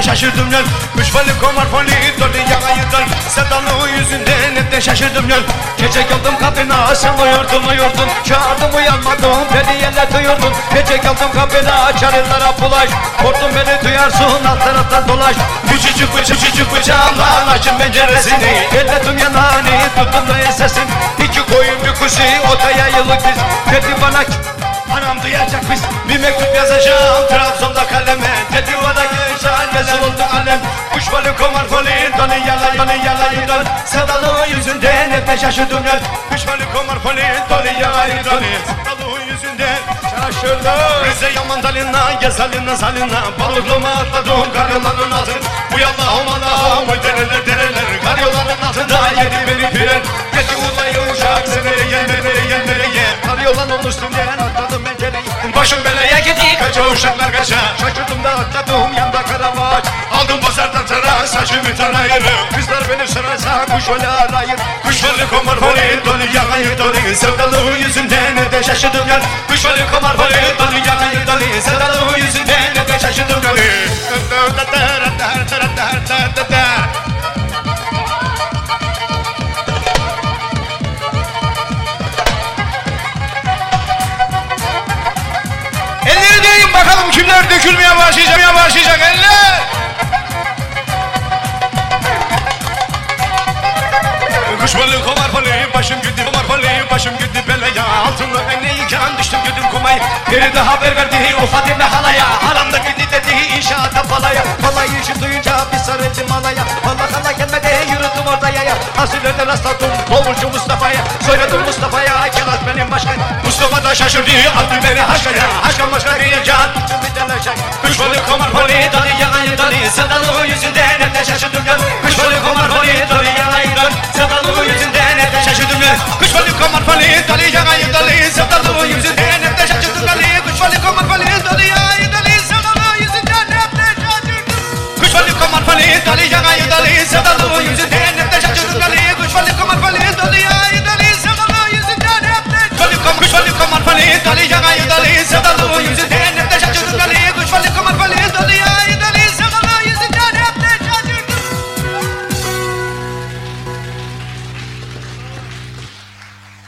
de şaşırdım Kuş balık komar foli dolu yanayından. Sevdalı yüzünden hep de şaşırdım yol Gece geldim kapına sen uyurdun uyurdun. Çağırdım uyanmadım beni yerle duyurdun. Gece geldim kapına çarılara bulaş. Korktum beni duyarsın alt taraftan dolaş. Küçücük küçücük bıçağımla açın penceresini. Elledim yanağını tuttum da ensesin İki koyun bir kuşu otaya yıllık biz. Dedi bana Anam duyacak biz Bir mektup yazacağım Trabzon'da kaleme oldu alem. Kuş balı komar foli Donu yala donu yala donu Sevdalı yüzünden hep de şaşırdım ya Kuş balı komar foli Donu yala donu Sevdalı yüzünden şaşırdım Rize yaman dalına Gezalina salina Balıklama atladım Karyolanın altın Bu yalla olmalı Oy dereler dereler. Karyolanın altında Yedi beni piren Gece ulayı uçak Seneye yenmeye yenmeye Karyolan olmuş üstünden atladım pencereyi Başım belaya gitti kaça uşaklar kaça. Şaşırdım da atladım yanda sararsa kuş öyle arayır Kuş balı komar foli dolu yakayı dolu. Sevdalı yüzünden de şaşırdım yan Kuş balı komar foli dolu yakayı dolu. Sevdalı yüzünden de şaşırdım yan Elleri deyin bakalım kimler dökülmeye başlayacak, başlayacak eller. Kuş balığı balığı başım gitti komar balığı başım gitti belaya. Altınlı emeğiyken düştüm güdüm kumay Biri de haber verdi o Fatime halaya. Halamda gitti dedi inşaata palaya. Palayı işi duyunca bir sarıldım alaya Pala hala gelmedi yürüdüm orada yaya. Asilerde rastladım Kovulcu Mustafa'ya. Söyledim Mustafa'ya Kelat benim başkan. Mustafa da şaşırdı attı beni haşkaya Haşkan başka deyince attım bir telaşa Kuş balığı komar balığı dalı. Yalan dalı Sevdalı yüzünden hep de şaşırdım ya